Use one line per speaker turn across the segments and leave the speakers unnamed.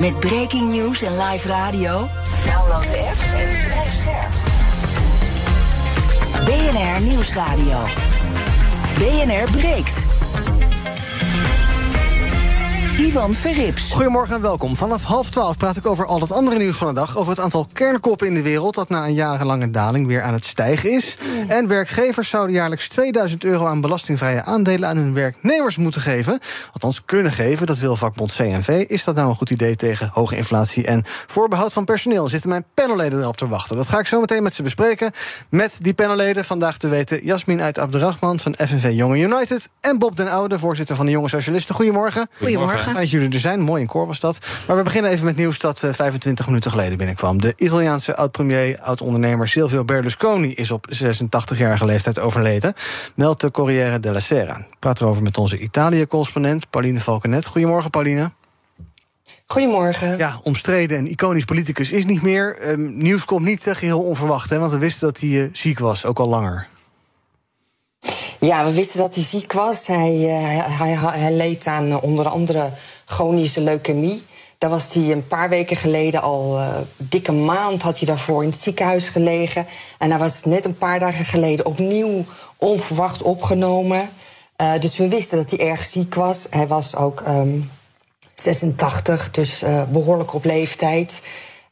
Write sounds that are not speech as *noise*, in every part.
Met breaking news en live radio? Download de app en blijf scherp. BNR Nieuwsradio. BNR breekt. Ivan Verrips.
Goedemorgen en welkom. Vanaf half twaalf praat ik over al het andere nieuws van de dag. Over het aantal kernkoppen in de wereld dat na een jarenlange daling weer aan het stijgen is. En werkgevers zouden jaarlijks 2000 euro aan belastingvrije aandelen aan hun werknemers moeten geven. Althans kunnen geven, dat wil vakbond CNV. Is dat nou een goed idee tegen hoge inflatie en voorbehoud van personeel? Zitten mijn panelleden erop te wachten? Dat ga ik zo meteen met ze bespreken. Met die panelleden vandaag te weten Jasmin uit Abderrahman van FNV Jonge United. En Bob den Oude, voorzitter van de Jonge Socialisten. Goedemorgen.
Goedemorgen.
Fijn dat jullie er zijn. Mooi in Cor was dat. Maar we beginnen even met nieuws dat uh, 25 minuten geleden binnenkwam. De Italiaanse oud-premier, oud-ondernemer Silvio Berlusconi... is op 86-jarige leeftijd overleden, meldt de Corriere della Sera. Ik praat erover met onze Italië-correspondent Pauline Valkenet. Goedemorgen, Pauline.
Goedemorgen.
Ja, omstreden en iconisch politicus is niet meer. Um, nieuws komt niet uh, geheel onverwacht, hè, want we wisten dat hij uh, ziek was, ook al langer.
Ja, we wisten dat hij ziek was. Hij, uh, hij, hij leed aan uh, onder andere chronische leukemie. Daar was hij een paar weken geleden al uh, dikke maand had hij daarvoor in het ziekenhuis gelegen. En hij was net een paar dagen geleden opnieuw onverwacht opgenomen. dus we wisten dat hij erg ziek was. Hij was ook um, 86, dus behoorlijk op leeftijd.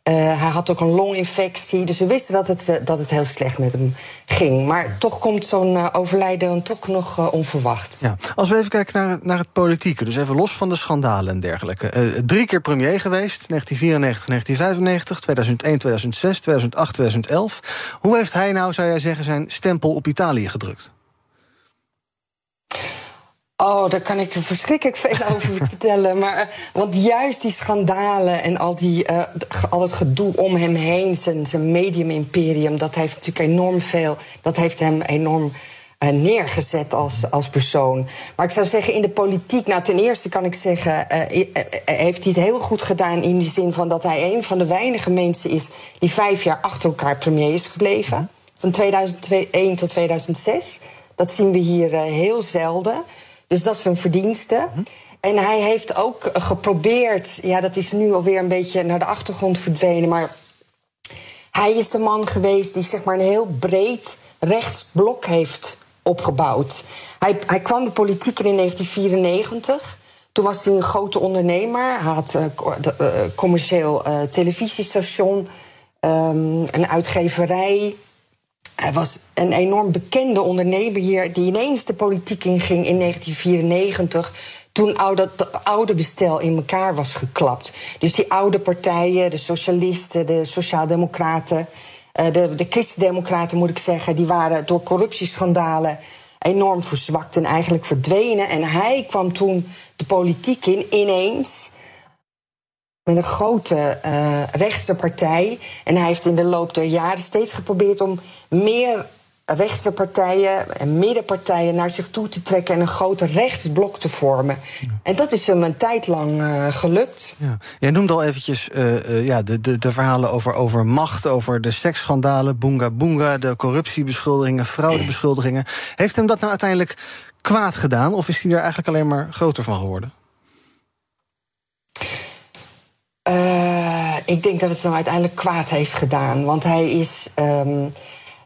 Uh, hij had ook een longinfectie, dus we wisten dat het, uh, dat het heel slecht met hem ging. Maar toch komt zo'n uh, overlijden dan toch nog onverwacht.
Ja. Als we even kijken naar, naar het politieke, dus even los van de schandalen en dergelijke. drie keer premier geweest, 1994, 1995, 2001, 2006, 2008, 2011. Hoe heeft hij nou, zou jij zeggen, zijn stempel op Italië gedrukt?
Oh, daar kan ik er verschrikkelijk veel *laughs* over vertellen. Maar, want juist die schandalen en al, die, uh, al het gedoe om hem heen, zijn, zijn medium-imperium, dat heeft natuurlijk enorm veel. Dat heeft hem enorm uh, neergezet als, als persoon. Maar ik zou zeggen, in de politiek, nou ten eerste kan ik zeggen, heeft hij het heel goed gedaan in die zin van dat hij een van de weinige mensen is die vijf jaar achter elkaar premier is gebleven. Van 2001 tot 2006. Dat zien we hier heel zelden. Dus dat is een verdienste. Hm. En hij heeft ook geprobeerd, ja, dat is nu alweer een beetje naar de achtergrond verdwenen, maar hij is de man geweest die zeg maar een heel breed rechtsblok heeft opgebouwd. Hij, hij kwam de politiek in in 1994. Toen was hij een grote ondernemer. Hij had een uh, uh, commercieel uh, televisiestation, um, een uitgeverij. Hij was een enorm bekende ondernemer hier, die ineens de politiek inging in 1994 toen oude, het oude bestel in elkaar was geklapt. Dus die oude partijen, de socialisten, de sociaaldemocraten, de, de christendemocraten moet ik zeggen, die waren door corruptieschandalen enorm verzwakt en eigenlijk verdwenen. En hij kwam toen de politiek in ineens met een grote uh, rechtse partij. En hij heeft in de loop der jaren steeds geprobeerd om meer rechtse partijen en middenpartijen naar zich toe te trekken en een grote rechtsblok te vormen. Ja. En dat is hem een tijd lang uh, gelukt.
Ja. Jij noemde al eventjes uh, uh, ja, de, de, de verhalen over, over macht, over de seksschandalen, boonga boonga, de corruptiebeschuldigingen, fraudebeschuldigingen. Heeft hem dat nou uiteindelijk kwaad gedaan of is hij er eigenlijk alleen maar groter van geworden?
Ik denk dat het hem uiteindelijk kwaad heeft gedaan. Want hij is. Um,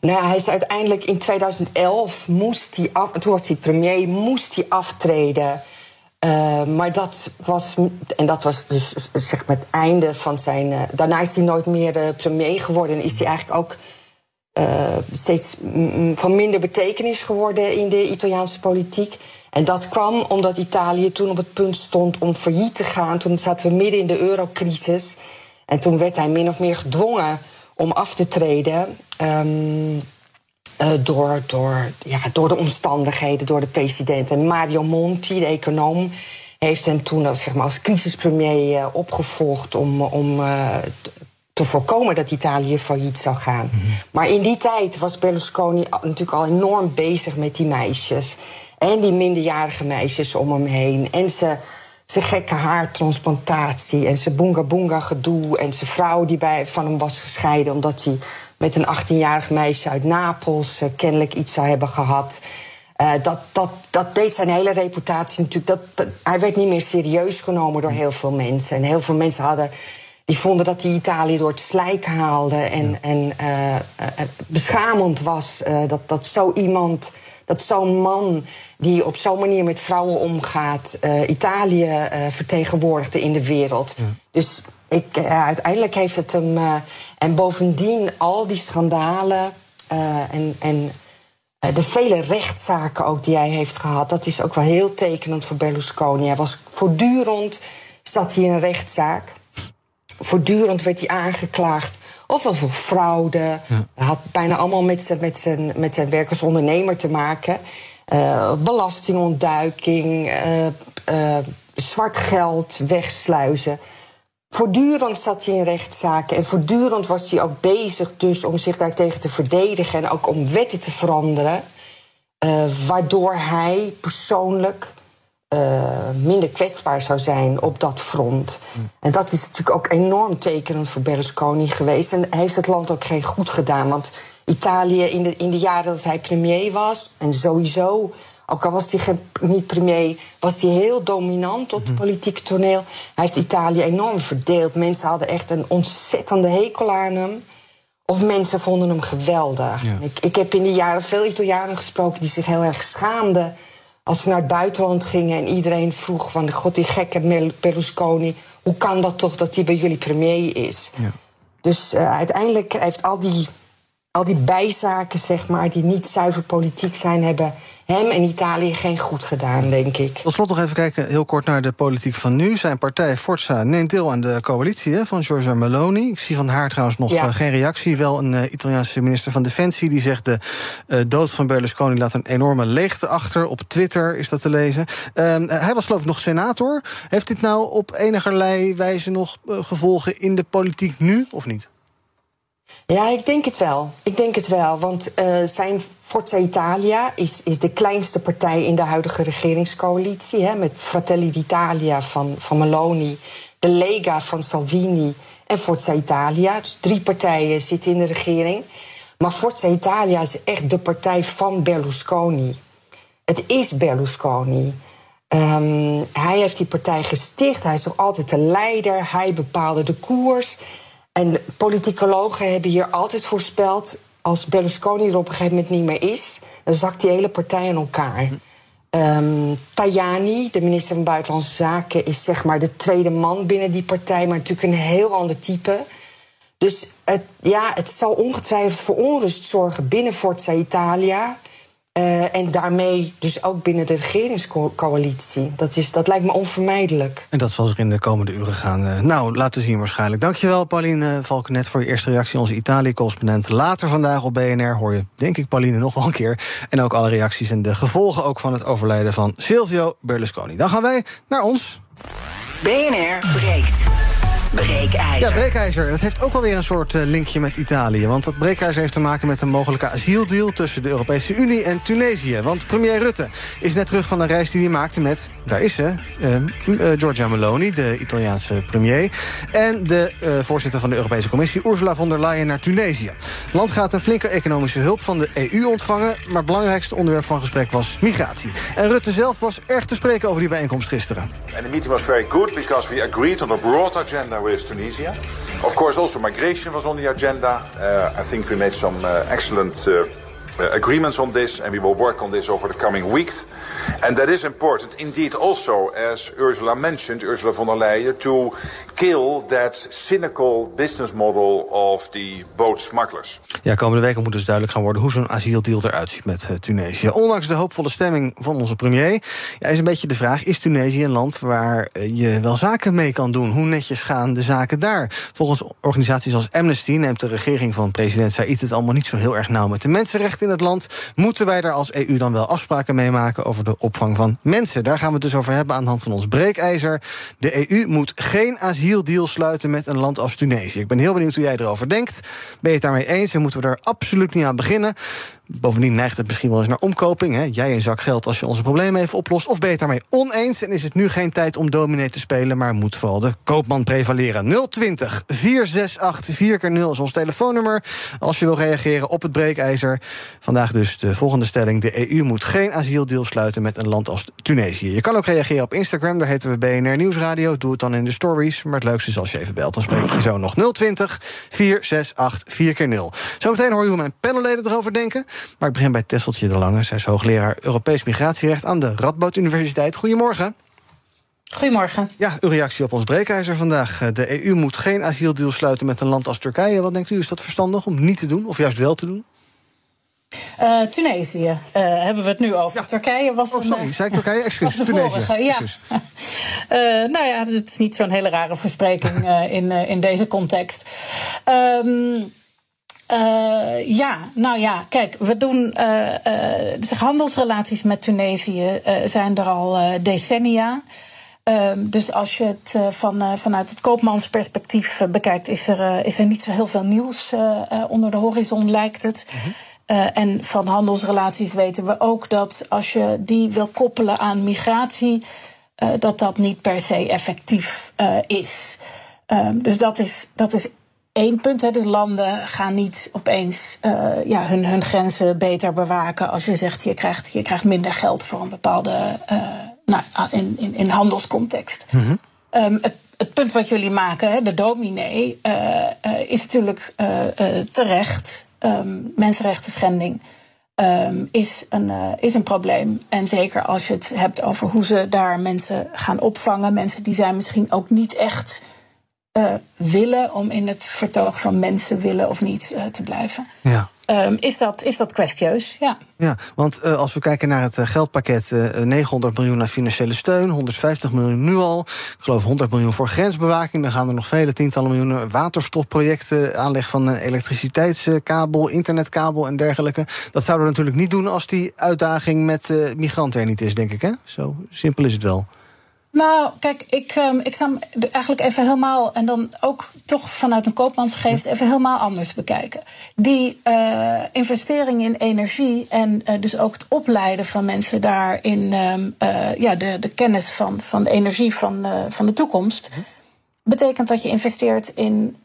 nou, hij is uiteindelijk in 2011 moest hij af. Toen was hij premier, moest hij aftreden. Uh, maar dat was. En dat was dus zeg maar het einde van zijn. Uh, daarna is hij nooit meer de premier geworden. En is hij eigenlijk ook. steeds van minder betekenis geworden in de Italiaanse politiek. En dat kwam omdat Italië toen op het punt stond om failliet te gaan. Toen zaten we midden in de eurocrisis. En toen werd hij min of meer gedwongen om af te treden. Um, uh, door, door, ja, door de omstandigheden, door de president. En Mario Monti, de econoom, heeft hem toen als, zeg maar, als crisispremier uh, opgevolgd om, om uh, te voorkomen dat Italië failliet zou gaan. Mhm. Maar in die tijd was Berlusconi natuurlijk al enorm bezig met die meisjes. En die minderjarige meisjes om hem heen. En ze, zijn gekke haartransplantatie. En zijn boonga boonga gedoe. En zijn vrouw die bij, van hem was gescheiden omdat hij met een 18-jarig meisje uit Napels uh, kennelijk iets zou hebben gehad. Uh, dat, dat, dat deed zijn hele reputatie natuurlijk. Dat, hij werd niet meer serieus genomen door heel veel mensen. En heel veel mensen hadden, die vonden dat hij Italië door het slijk haalde. En, en uh, beschamend was dat, dat zo iemand, dat zo'n man die op zo'n manier met vrouwen omgaat, Italië vertegenwoordigde in de wereld. Dus ik, uiteindelijk heeft het hem. en bovendien al die schandalen en. en eh, de vele rechtszaken ook die hij heeft gehad, dat is ook wel heel tekenend voor Berlusconi. Hij was voortdurend, zat hij in een rechtszaak. Voortdurend werd hij aangeklaagd. Ofwel voor fraude. Hij had bijna allemaal met zijn, met zijn, met zijn werk als ondernemer te maken. Uh, belastingontduiking, uh, zwart geld wegsluizen. Voortdurend zat hij in rechtszaken en voortdurend was hij ook bezig dus om zich daartegen te verdedigen en ook om wetten te veranderen, waardoor hij persoonlijk uh, minder kwetsbaar zou zijn op dat front. Mm. En dat is natuurlijk ook enorm tekenend voor Berlusconi geweest en heeft het land ook geen goed gedaan, want Italië in de, in de jaren dat hij premier was en sowieso ook al was hij niet premier, was hij heel dominant op het mhm. politieke toneel. Hij heeft Italië enorm verdeeld. Mensen hadden echt een ontzettende hekel aan hem. Of mensen vonden hem geweldig. Ik, ik heb in die jaren veel Italianen gesproken die zich heel erg schaamden als ze naar het buitenland gingen en iedereen vroeg van god die gekke Berlusconi, hoe kan dat toch dat hij bij jullie premier is? Ja. Dus uh, uiteindelijk heeft al die, al die bijzaken, zeg maar, die niet zuiver politiek zijn, hebben hem en Italië geen goed gedaan, denk ik.
Tot slot nog even kijken, heel kort naar de politiek van nu. Zijn partij Forza neemt deel aan de coalitie hè, van Giorgia Meloni. Ik zie van haar trouwens nog eh, geen reactie. Wel een uh, Italiaanse minister van Defensie die zegt... de uh, dood van Berlusconi laat een enorme leegte achter. Op Twitter is dat te lezen. Ehm, hij was geloof ik nog senator. Heeft dit nou op enigerlei wijze nog gevolgen in de politiek nu, of niet?
Ja, ik denk het wel. Ik denk het wel. Want uh, zijn Forza Italia is, is de kleinste partij in de huidige regeringscoalitie. Hè, met Fratelli d'Italia van, van Meloni, de Lega van Salvini en Forza Italia. Dus drie partijen zitten in de regering. Maar Forza Italia is echt de partij van Berlusconi. Het is Berlusconi. Um, hij heeft die partij gesticht. Hij is nog altijd de leider. Hij bepaalde de koers. En politicologen hebben hier altijd voorspeld... als Berlusconi er op een gegeven moment niet meer is... dan zakt die hele partij in elkaar. Um, Tajani, de minister van Buitenlandse Zaken... is zeg maar de tweede man binnen die partij... maar natuurlijk een heel ander type... Dus het, ja, het zal ongetwijfeld voor onrust zorgen binnen Forza Italia. Uh, en daarmee dus ook binnen de regeringscoalitie. Dat, is, dat lijkt me onvermijdelijk.
En dat zal zich in de komende uren gaan uh, nou, laten zien waarschijnlijk. Dankjewel, Pauline Valkenet, voor je eerste reactie. Onze Italië-correspondent. Later vandaag op BNR hoor je, denk ik, Pauline nog wel een keer. En ook alle reacties en de gevolgen ook van het overlijden van Silvio Berlusconi. Dan gaan wij naar ons.
BNR breekt. Breekijzer.
Ja, breekijzer. Dat heeft ook alweer een soort uh, linkje met Italië. Want dat breekijzer heeft te maken met een mogelijke asieldeal... tussen de Europese Unie en Tunesië. Want premier Rutte is net terug van een reis die hij maakte met... daar is ze, uh, uh, Giorgia Meloni, de Italiaanse premier... en de voorzitter van de Europese Commissie, Ursula von der Leyen, naar Tunesië. Het land gaat een flinke economische hulp van de EU ontvangen... maar het belangrijkste onderwerp van gesprek was migratie. En Rutte zelf was erg te spreken over die bijeenkomst gisteren.
And the meeting was very good because we agreed on a broad agenda with Tunisia. Of course, also migration was on the agenda. Uh, I think we made some uh, excellent uh, agreements on this, and we will work on this over the coming weeks. And that is important, indeed, also, as Ursula mentioned, Ursula von der Leyen, to kill that cynical business model of the boat smugglers.
Ja, komende weken moet dus duidelijk gaan worden hoe zo'n asieldeal eruit ziet met uh, Tunesië. Ondanks de hoopvolle stemming van onze premier, ja, is een beetje de vraag: is Tunesië een land waar uh, je wel zaken mee kan doen? Hoe netjes gaan de zaken daar? Volgens organisaties als Amnesty neemt de regering van president Said het allemaal niet zo heel erg nauw met de mensenrechten in het land. Moeten wij daar als EU dan wel afspraken mee maken over de opvang van mensen. Daar gaan we het dus over hebben aan de hand van ons breekijzer. De EU moet geen asieldeal sluiten met een land als Tunesië. Ik ben heel benieuwd hoe jij erover denkt. Ben je het daarmee eens en moeten we er absoluut niet aan beginnen? Bovendien neigt het misschien wel eens naar omkoping. Hè? Jij een zak geld als je onze problemen even oplost. Of ben je het daarmee oneens en is het nu geen tijd om dominee te spelen... maar moet vooral de koopman prevaleren. 020 468 4 keer 0 is ons telefoonnummer. Als je wil reageren op het breekijzer. Vandaag dus de volgende stelling. De EU moet geen asieldeal sluiten met een land als Tunesië. Je kan ook reageren op Instagram, daar heten we BNR Nieuwsradio. Doe het dan in de stories. Maar het leukste is als je even belt. Dan spreek ik je zo nog 020 468 4 keer 0 Zometeen hoor je hoe mijn panelleden erover denken. Maar ik begin bij Tesseltje de Lange. Zij is hoogleraar Europees Migratierecht aan de Radboud Universiteit. Goedemorgen.
Goedemorgen.
Ja, uw reactie op ons breekijzer vandaag. De EU moet geen asieldeal sluiten met een land als Turkije. Wat denkt u, is dat verstandig om niet te doen of juist wel te doen?
Uh, Tunesië uh, hebben we het nu over. Turkije was.
Oh, sorry,
een,
zei ik Turkije? Excuus. Tunesië.
Ja. uh, *laughs* nou ja, het is niet zo'n hele rare verspreking in, in deze context. Um, uh, ja, nou ja, kijk, we doen. Uh, uh, handelsrelaties met Tunesië zijn er al decennia. Ehm, dus als je het van, vanuit het koopmansperspectief bekijkt, is er, is er niet zo heel veel nieuws onder de horizon, lijkt het. Mhm. en van handelsrelaties weten we ook dat als je die wil koppelen aan migratie, dat dat niet per se effectief is. Um, dus dat is, dat is één punt. Hè. Dus landen gaan niet opeens uh, ja, hun, hun grenzen beter bewaken als je zegt je krijgt, je krijgt minder geld voor een bepaalde uh, nou, in, in, in handelscontext. Mm -hmm. um, het, het, punt wat jullie maken, hè, de dominee, uh, is natuurlijk terecht. Um, mensenrechten schending um, is, een, is een probleem. En zeker als je het hebt over hoe ze daar mensen gaan opvangen. Mensen die zijn misschien ook niet echt uh, willen om in het vertoog van mensen willen of niet uh, te blijven. Ja. Um, is, dat, is dat kwestieus? Ja.
Ja, want uh, als we kijken naar het geldpakket, 900 miljoen naar financiële steun, 150 miljoen nu al. Ik geloof 100 miljoen voor grensbewaking. Dan gaan er nog vele tientallen miljoenen waterstofprojecten, aanleg van een elektriciteitskabel, internetkabel en dergelijke. Dat zouden we natuurlijk niet doen als die uitdaging met migranten er niet is, denk ik. Hè? Zo simpel is het wel.
Nou, kijk, ik, um, ik zou eigenlijk even helemaal, en dan ook toch vanuit een koopmansgeest, even helemaal anders bekijken. Die uh, investering in energie en uh, dus ook het opleiden van mensen daarin, um, uh, ja, de, de kennis van, van de energie van, van de toekomst. Mhm betekent dat je investeert in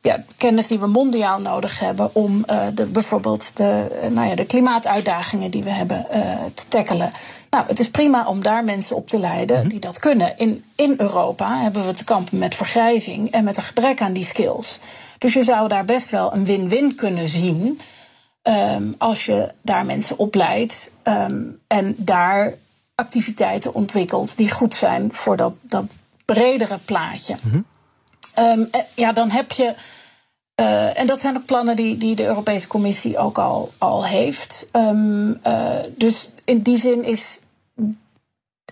ja, kennis die we mondiaal nodig hebben om uh, de, bijvoorbeeld de, uh, nou ja, de klimaatuitdagingen die we hebben te tackelen. Nou, het is prima om daar mensen op te leiden mhm. die dat kunnen. In, in Europa hebben we te kampen met vergrijzing en met een gebrek aan die skills. Dus je zou daar best wel een win-win kunnen zien um, als je daar mensen opleidt um, en daar activiteiten ontwikkelt die goed zijn voor dat, dat bredere plaatje. Mm -hmm. Um, ja, dan heb je. Uh, en dat zijn ook plannen die, die de Europese Commissie ook al, al heeft. Um, uh, dus in die zin is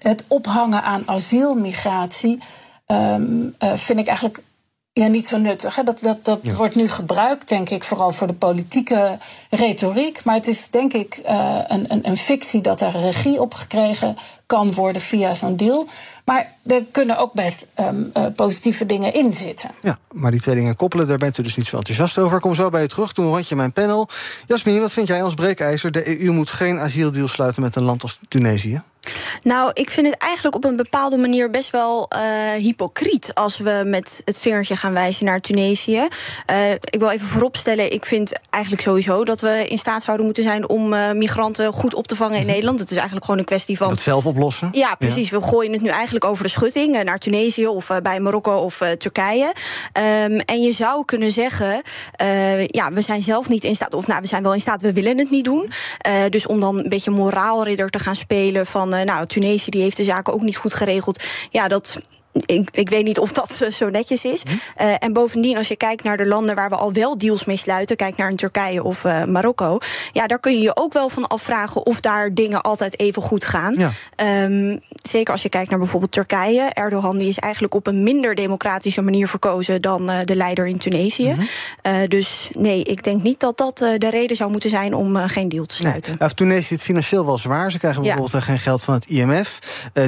het ophangen aan asielmigratie. Um, uh, vind ik eigenlijk ja, niet zo nuttig. Hè. Dat, dat, dat wordt nu gebruikt, denk ik, vooral voor de politieke retoriek. Maar het is, denk ik, uh, een, een, een fictie dat er regie op gekregen kan worden via zo'n deal. Maar er kunnen ook best um, uh, positieve dingen in zitten.
Ja, maar die twee dingen koppelen, daar bent u dus niet zo enthousiast over. Ik kom zo bij je terug, toen rondje mijn panel. Jasmin, wat vind jij als breekijzer? De EU moet geen asieldeal sluiten met een land als Tunesië.
Nou, ik vind het eigenlijk op een bepaalde manier best wel uh, hypocriet als we met het vingertje gaan wijzen naar Tunesië. Uh, ik wil even vooropstellen, ik vind eigenlijk sowieso dat we in staat zouden moeten zijn om uh, migranten goed op te vangen in mhm. Nederland. Het is eigenlijk gewoon een kwestie van.
Dat zelf oplossen?
Ja, precies. Ja. We gooien het nu eigenlijk over de schutting naar Tunesië of bij Marokko of Turkije. Um, en je zou kunnen zeggen, ja, we zijn zelf niet in staat, of nou, we zijn wel in staat, we willen het niet doen. dus om dan een beetje moraalridder te gaan spelen van, nou, Tunesië die heeft de zaken ook niet goed geregeld. Ja, dat ik, ik weet niet of dat zo netjes is. Uh, en bovendien, als je kijkt naar de landen waar we al wel deals mee sluiten, kijk naar een Turkije of uh, Marokko, ja, daar kun je je ook wel van afvragen of daar dingen altijd even goed gaan. Ja. Um, zeker als je kijkt naar bijvoorbeeld Turkije. Erdogan die is eigenlijk op een minder democratische manier verkozen dan uh, de leider in Tunesië. Mm -hmm. dus nee, ik denk niet dat dat de reden zou moeten zijn om geen deal te sluiten.
Nee. Tunesië het financieel wel zwaar. Ze krijgen bijvoorbeeld ja. geen geld van het IMF.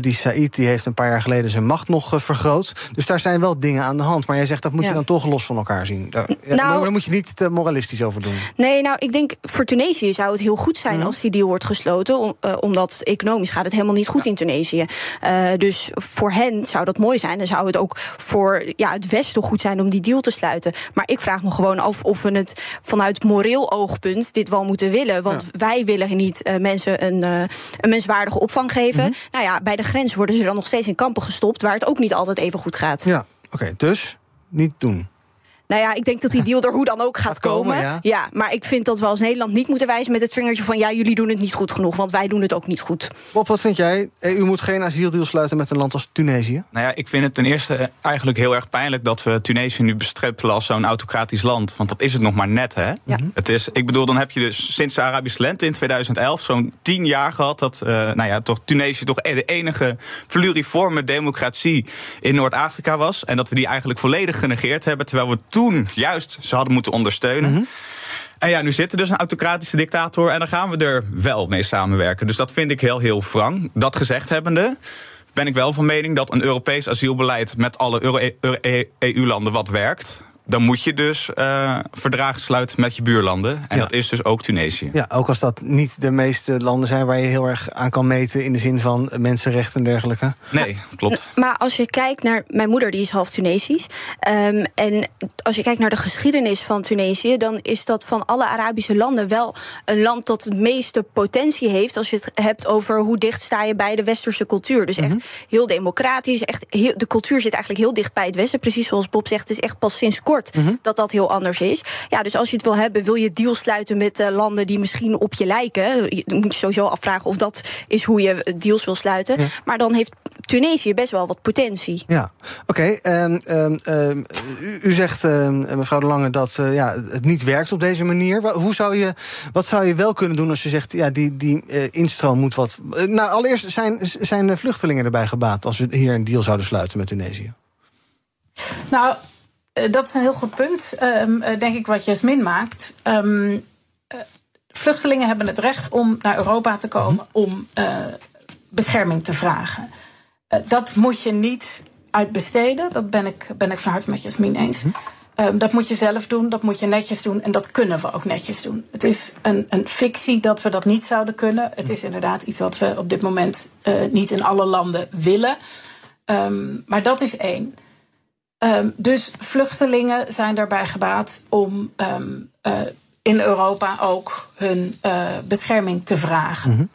die Said die heeft een paar jaar geleden zijn macht nog vergroot. Dus daar zijn wel dingen aan de hand. Maar jij zegt dat moet je dan toch los van elkaar zien. Daar, nou, daar moet je niet te moralistisch over doen.
Nee, nou, ik denk voor Tunesië zou het heel goed zijn mm. als die deal wordt gesloten. Om, uh, omdat economisch gaat het helemaal niet goed ja. in Tunesië. Uh, dus voor hen zou dat mooi zijn. Dan zou het ook voor ja, het Westen goed zijn om die deal te sluiten. Maar ik vraag me gewoon af of we het vanuit moreel oogpunt dit wel moeten willen. Want ja. wij willen niet uh, mensen een, een menswaardige opvang geven. Mm -hmm. Nou ja, bij de grens worden ze dan nog steeds in kampen gestopt, waar het ook niet altijd even goed gaat.
Ja, oké. Dus niet doen.
Nou ja, ik denk dat die deal er hoe dan ook gaat, gaat komen. komen ja. ja. maar ik vind dat we als Nederland niet moeten wijzen met het vingertje van ja, jullie doen het niet goed genoeg, want wij doen het ook niet goed.
Bob, wat vind jij? U moet geen asieldeal sluiten met een land als Tunesië?
Nou ja, ik vind het ten eerste eigenlijk heel erg pijnlijk dat we Tunesië nu bestrepen als zo'n autocratisch land. Want dat is het nog maar net, hè? Ja. Het is, ik bedoel, dan heb je dus sinds de Arabische lente in 2011 zo'n tien jaar gehad dat, uh, nou ja, toch Tunesië toch de enige pluriforme democratie in Noord-Afrika was. En dat we die eigenlijk volledig genegeerd hebben, terwijl we toen juist ze hadden moeten ondersteunen. Mm -hmm. En ja, nu zit er dus een autocratische dictator en dan gaan we er wel mee samenwerken. Dus dat vind ik heel, heel wrang. Dat gezegd hebbende ben ik wel van mening dat een Europees asielbeleid met alle EU-landen wat werkt dan moet je dus uh, verdragen sluiten met je buurlanden. En ja. dat is dus ook Tunesië.
Ja, ook als dat niet de meeste landen zijn waar je heel erg aan kan meten in de zin van mensenrechten en dergelijke.
Nee, klopt. *laughs*
Maar als je kijkt naar. Mijn moeder die is half Tunesisch. Um, en als je kijkt naar de geschiedenis van Tunesië, dan is dat van alle Arabische landen wel een land dat het meeste potentie heeft. Als je het hebt over hoe dicht sta je bij de westerse cultuur. Dus echt mm -hmm. heel democratisch. Echt heel, de cultuur zit eigenlijk heel dicht bij het Westen. Precies zoals Bob zegt, het is echt pas sinds kort Mm -hmm. dat dat heel anders is. Ja, dus als je het wil hebben, wil je deals sluiten met uh, landen die misschien op je lijken. Dan moet je sowieso afvragen of dat is hoe je deals wil sluiten. Ja. Maar dan heeft Tunesië best wel wat potentie.
Ja, oké. Okay, um, um, u, u, zegt, mevrouw De Lange, dat uh, ja, het niet werkt op deze manier. Hoe zou je, wat zou je wel kunnen doen als je zegt, ja, die, die uh, instroom moet wat. Uh, nou, allereerst zijn, zijn vluchtelingen erbij gebaat als we hier een deal zouden sluiten met Tunesië?
Nou, dat is een heel goed punt, um, denk ik, wat Jasmin maakt. Um, uh, vluchtelingen hebben het recht om naar Europa te komen om uh, bescherming te vragen. Dat moet je niet uitbesteden. Dat ben ik, ben ik van harte met Jasmin eens. Um, dat moet je zelf doen, dat moet je netjes doen en dat kunnen we ook netjes doen. Het is een, een fictie dat we dat niet zouden kunnen. Het is inderdaad iets wat we op dit moment niet in alle landen willen. maar dat is één. Um, dus vluchtelingen zijn daarbij gebaat om um, uh, in Europa ook hun uh, bescherming te vragen. Mm -hmm.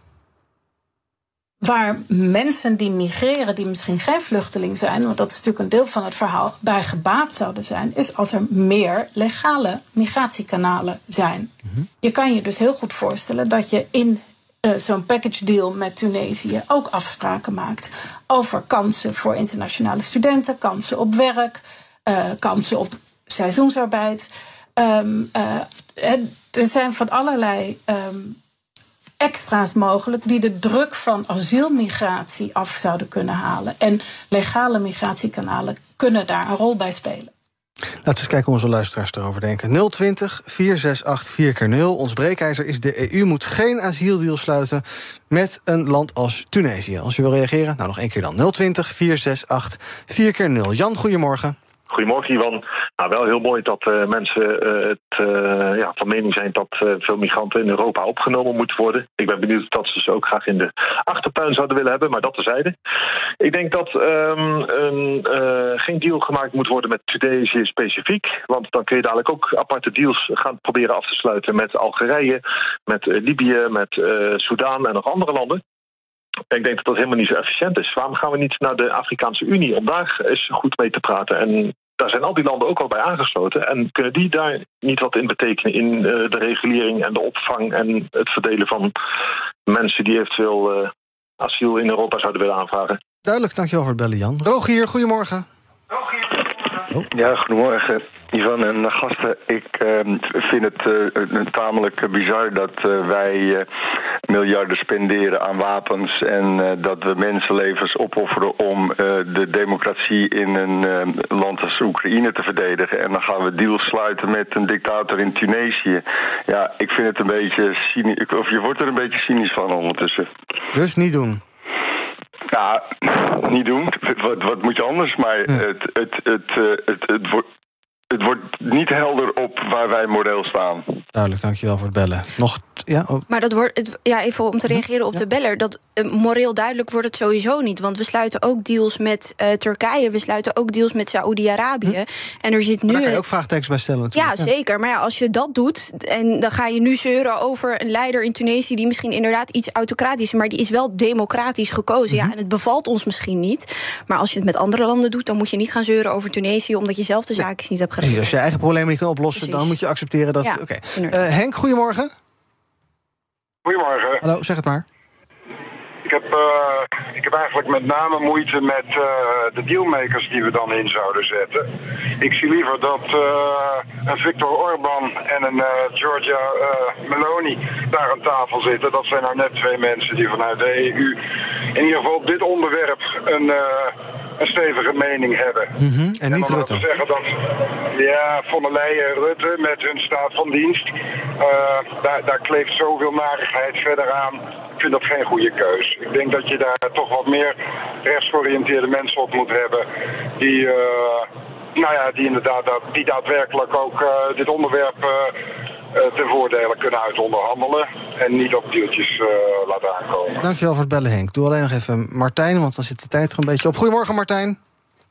Waar mensen die migreren, die misschien geen vluchteling zijn, want dat is natuurlijk een deel van het verhaal, bij gebaat zouden zijn, is als er meer legale migratiekanalen zijn. Mm -hmm. Je kan je dus heel goed voorstellen dat je in uh, zo'n package deal met Tunesië ook afspraken maakt over kansen voor internationale studenten, kansen op werk, uh, kansen op seizoensarbeid. Um, uh, er zijn van allerlei um, extra's mogelijk die de druk van asielmigratie af zouden kunnen halen. En legale migratiekanalen kunnen daar een rol bij spelen.
Laten we eens kijken hoe onze luisteraars erover denken. 020 468 4 0 Ons breekijzer is de EU moet geen asieldeal sluiten met een land als Tunesië. Als je wil reageren, nou nog één keer dan. 020 468 4 0 Jan, goedemorgen.
Goedemorgen, Ivan. Nou, wel heel mooi dat uh, mensen uh, het, uh, ja, van mening zijn dat veel migranten in Europa opgenomen moeten worden. Ik ben benieuwd dat ze ze ook graag in de achtertuin zouden willen hebben, maar dat terzijde. Ik denk dat um, een, geen deal gemaakt moet worden met Tunesië specifiek. Want dan kun je dadelijk ook aparte deals gaan proberen af te sluiten met Algerije, met Libië, met Soudaan en nog andere landen. Ik denk dat dat helemaal niet zo efficiënt is. Waarom gaan we niet naar de Afrikaanse Unie om daar eens goed mee te praten? En daar zijn al die landen ook al bij aangesloten. En kunnen die daar niet wat in betekenen in uh, de regulering en de opvang en het verdelen van mensen die eventueel uh, asiel in Europa zouden willen aanvragen?
Duidelijk, dankjewel voor het bellen, Jan. Rogier, goedemorgen.
Ja, goedemorgen. Ivan en gasten, ik uh, vind het uh, tamelijk bizar dat uh, wij miljarden spenderen aan wapens en dat we mensenlevens opofferen om de democratie in een land als Oekraïne te verdedigen. En dan gaan we deals sluiten met een dictator in Tunesië. Ja, ik vind het een beetje cynisch, of je wordt er een beetje cynisch van ondertussen.
Dus niet doen.
Ja, *laughs* niet doen. Wat, wat moet je anders? Maar het, het, het, het, het, wordt, niet helder op waar wij moreel staan.
Duidelijk, dankjewel voor het bellen. Nog, ja, oh.
Maar dat wordt, het, ja, even om te reageren op ja. de beller. Dat, uh, moreel duidelijk wordt het sowieso niet. Want we sluiten ook deals met uh, Turkije. We sluiten ook deals met Saoedi-Arabië. Hm. En er zit nu.
Maar daar kan je ook vraagtekens bij stellen.
Ja, zeker. Maar ja, als je dat doet. En dan ga je nu zeuren over een leider in Tunesië. die misschien inderdaad iets autocratisch is. maar die is wel democratisch gekozen. Hm. Ja, en het bevalt ons misschien niet. Maar als je het met andere landen doet. dan moet je niet gaan zeuren over Tunesië. omdat je zelf de zaken niet hebt gedaan.
Als je eigen problemen niet kan oplossen. Precies. dan moet je accepteren dat.
Ja,
Oké. Okay. Uh, Henk, goedemorgen.
Goedemorgen.
Hallo, zeg het maar.
Ik heb, uh, ik heb eigenlijk met name moeite met uh, de dealmakers die we dan in zouden zetten. Ik zie liever dat uh, een Viktor Orban en een Georgia Meloni daar aan tafel zitten. Dat zijn nou net twee mensen die vanuit de EU in ieder geval op dit onderwerp een, een stevige mening hebben.
Mm -hmm. En niet
en
Rutte.
zeggen dat ja, von der Leyen en Rutte met hun staat van dienst, daar, daar kleeft zoveel narigheid verder aan. Ik vind dat geen goede keus. Ik denk dat je daar toch wat meer rechtsgeoriënteerde mensen op moet hebben. Die, uh, nou ja, die inderdaad die daadwerkelijk ook uh, dit onderwerp uh, ten voordele kunnen uitonderhandelen. En niet op deeltjes laten aankomen.
Dankjewel voor het bellen, Henk. Doe alleen nog even Martijn, want dan zit de tijd er een beetje op. Goedemorgen, Martijn.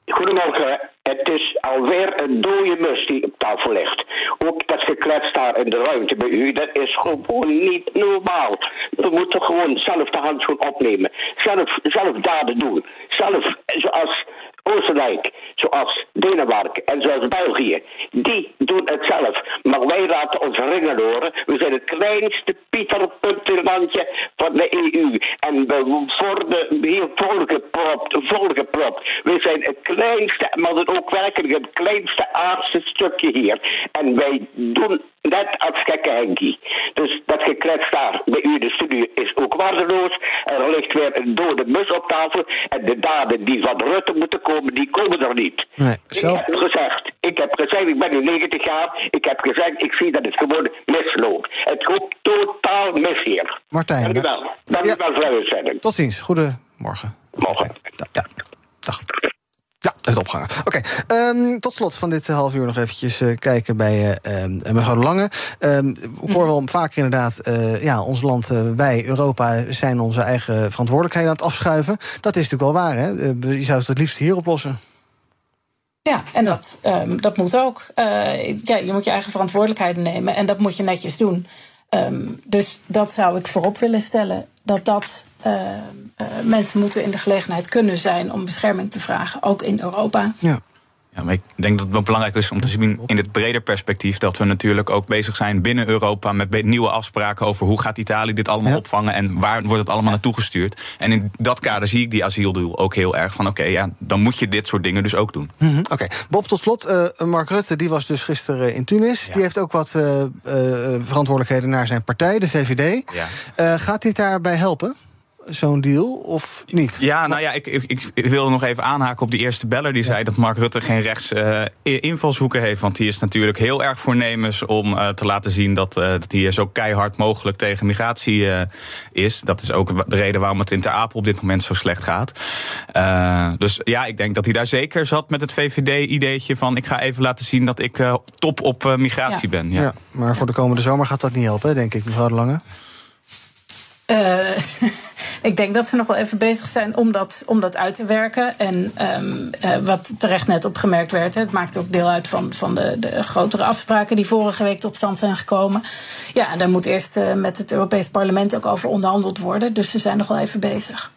Goedemorgen. Het is alweer een dode mus die op tafel ligt. Ook dat geklets daar in de ruimte bij u, dat is gewoon niet normaal. We moeten gewoon zelf de handschoen opnemen. Zelf, zelf daden doen. Zelf, zoals Oostenrijk, zoals Denemarken en zoals België. Die doen het zelf. Maar wij laten ons ringen horen. We zijn het kleinste pieterpuntenlandje van de EU. En we worden hier volgepropt. volgepropt. We zijn het kleinste, maar het ook werkelijk het kleinste aardse stukje hier. En wij doen net als gekke Henkie. Dus dat geklets daar bij u de studio is ook waardeloos. Er ligt weer een dode mus op tafel. En de daden die van Rutte moeten komen, die komen er niet.
Nee, zelf...
Ik heb gezegd, ik heb gezegd, ik ben nu 90 jaar. Ik heb gezegd, ik zie dat het gewoon misloopt. Het gaat totaal mis hier.
Martijn.
Dank u wel. Dank u wel voor uw uitzending.
Tot ziens. Goedemorgen.
Morgen.
Ja. Dag. Ja, dat is opgehangen. Oké, okay. um, tot slot van dit half uur nog eventjes uh, kijken bij uh, mevrouw Lange. Um, ik hoor wel vaker inderdaad, uh, ja, ons land, wij, Europa... zijn onze eigen verantwoordelijkheden aan het afschuiven. Dat is natuurlijk wel waar, hè? je zou het het liefst hier oplossen.
Ja, en dat, um, dat moet ook. ja, je moet je eigen verantwoordelijkheden nemen en dat moet je netjes doen. Um, dus dat zou ik voorop willen stellen. Dat dat uh, uh, mensen moeten in de gelegenheid kunnen zijn om bescherming te vragen, ook in Europa.
Ja.
Ja, maar ik denk dat het wel belangrijk is om te zien in het breder perspectief dat we natuurlijk ook bezig zijn binnen Europa met nieuwe afspraken over hoe gaat Italië dit allemaal ja. opvangen en waar wordt het allemaal naartoe gestuurd. En in dat kader zie ik die asieldoel ook heel erg van oké, okay, ja, dan moet je dit soort dingen dus ook doen.
Mm -hmm. Oké, okay. Bob, tot slot. Uh, Mark Rutte die was dus gisteren in Tunis. Ja. Die heeft ook wat uh, uh, verantwoordelijkheden naar zijn partij, de VVD. Ja. gaat dit daarbij helpen? Zo'n deal of niet?
Ja, nou ja, ik, ik, ik wil nog even aanhaken op die eerste beller. Die ja. zei dat Mark Rutte geen rechts uh, invalshoeken heeft. Want die is natuurlijk heel erg voornemens om uh, te laten zien dat, uh, dat hij zo keihard mogelijk tegen migratie is. Dat is ook de reden waarom het in Ter Apel op dit moment zo slecht gaat. dus ja, ik denk dat hij daar zeker zat met het VVD-ideetje van ik ga even laten zien dat ik top op migratie
ja.
ben. Ja.
ja. maar voor de komende zomer gaat dat niet helpen, denk ik, mevrouw De Lange.
Uh, *laughs* ik denk dat ze nog wel even bezig zijn om dat, om dat uit te werken. En um, uh, wat terecht net opgemerkt werd, het maakt ook deel uit van, van de, de grotere afspraken die vorige week tot stand zijn gekomen. Ja, daar moet eerst uh, met het Europees Parlement ook over onderhandeld worden. Dus ze zijn nog wel even bezig.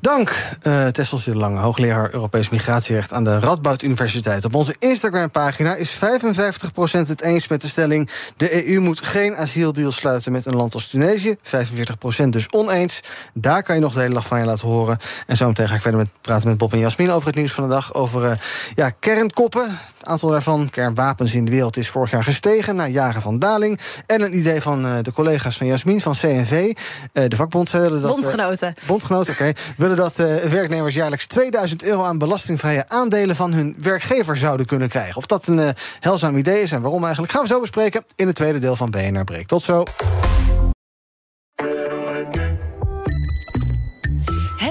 Dank, uh, Tessel de Lange, hoogleraar Europees Migratierecht aan de Radboud Universiteit. Op onze Instagram-pagina is 55% het eens met de stelling: de EU moet geen asieldeal sluiten met een land als Tunesië. 45% dus oneens. Daar kan je nog de hele dag van je laten horen. En zo meteen ga ik verder met praten met Bob en Jasmin over het nieuws van de dag. Over uh, ja, kernkoppen. Aantal daarvan, kernwapens in de wereld, is vorig jaar gestegen na jaren van daling. En een idee van uh, de collega's van Jasmin van CNV, de vakbond. willen dat,
bondgenoten.
bondgenoten, oké. Okay, willen dat werknemers jaarlijks 2000 euro aan belastingvrije aandelen van hun werkgever zouden kunnen krijgen. Of dat een helzaam idee is en waarom eigenlijk, gaan we zo bespreken in het tweede deel van BNR Breek. Tot zo.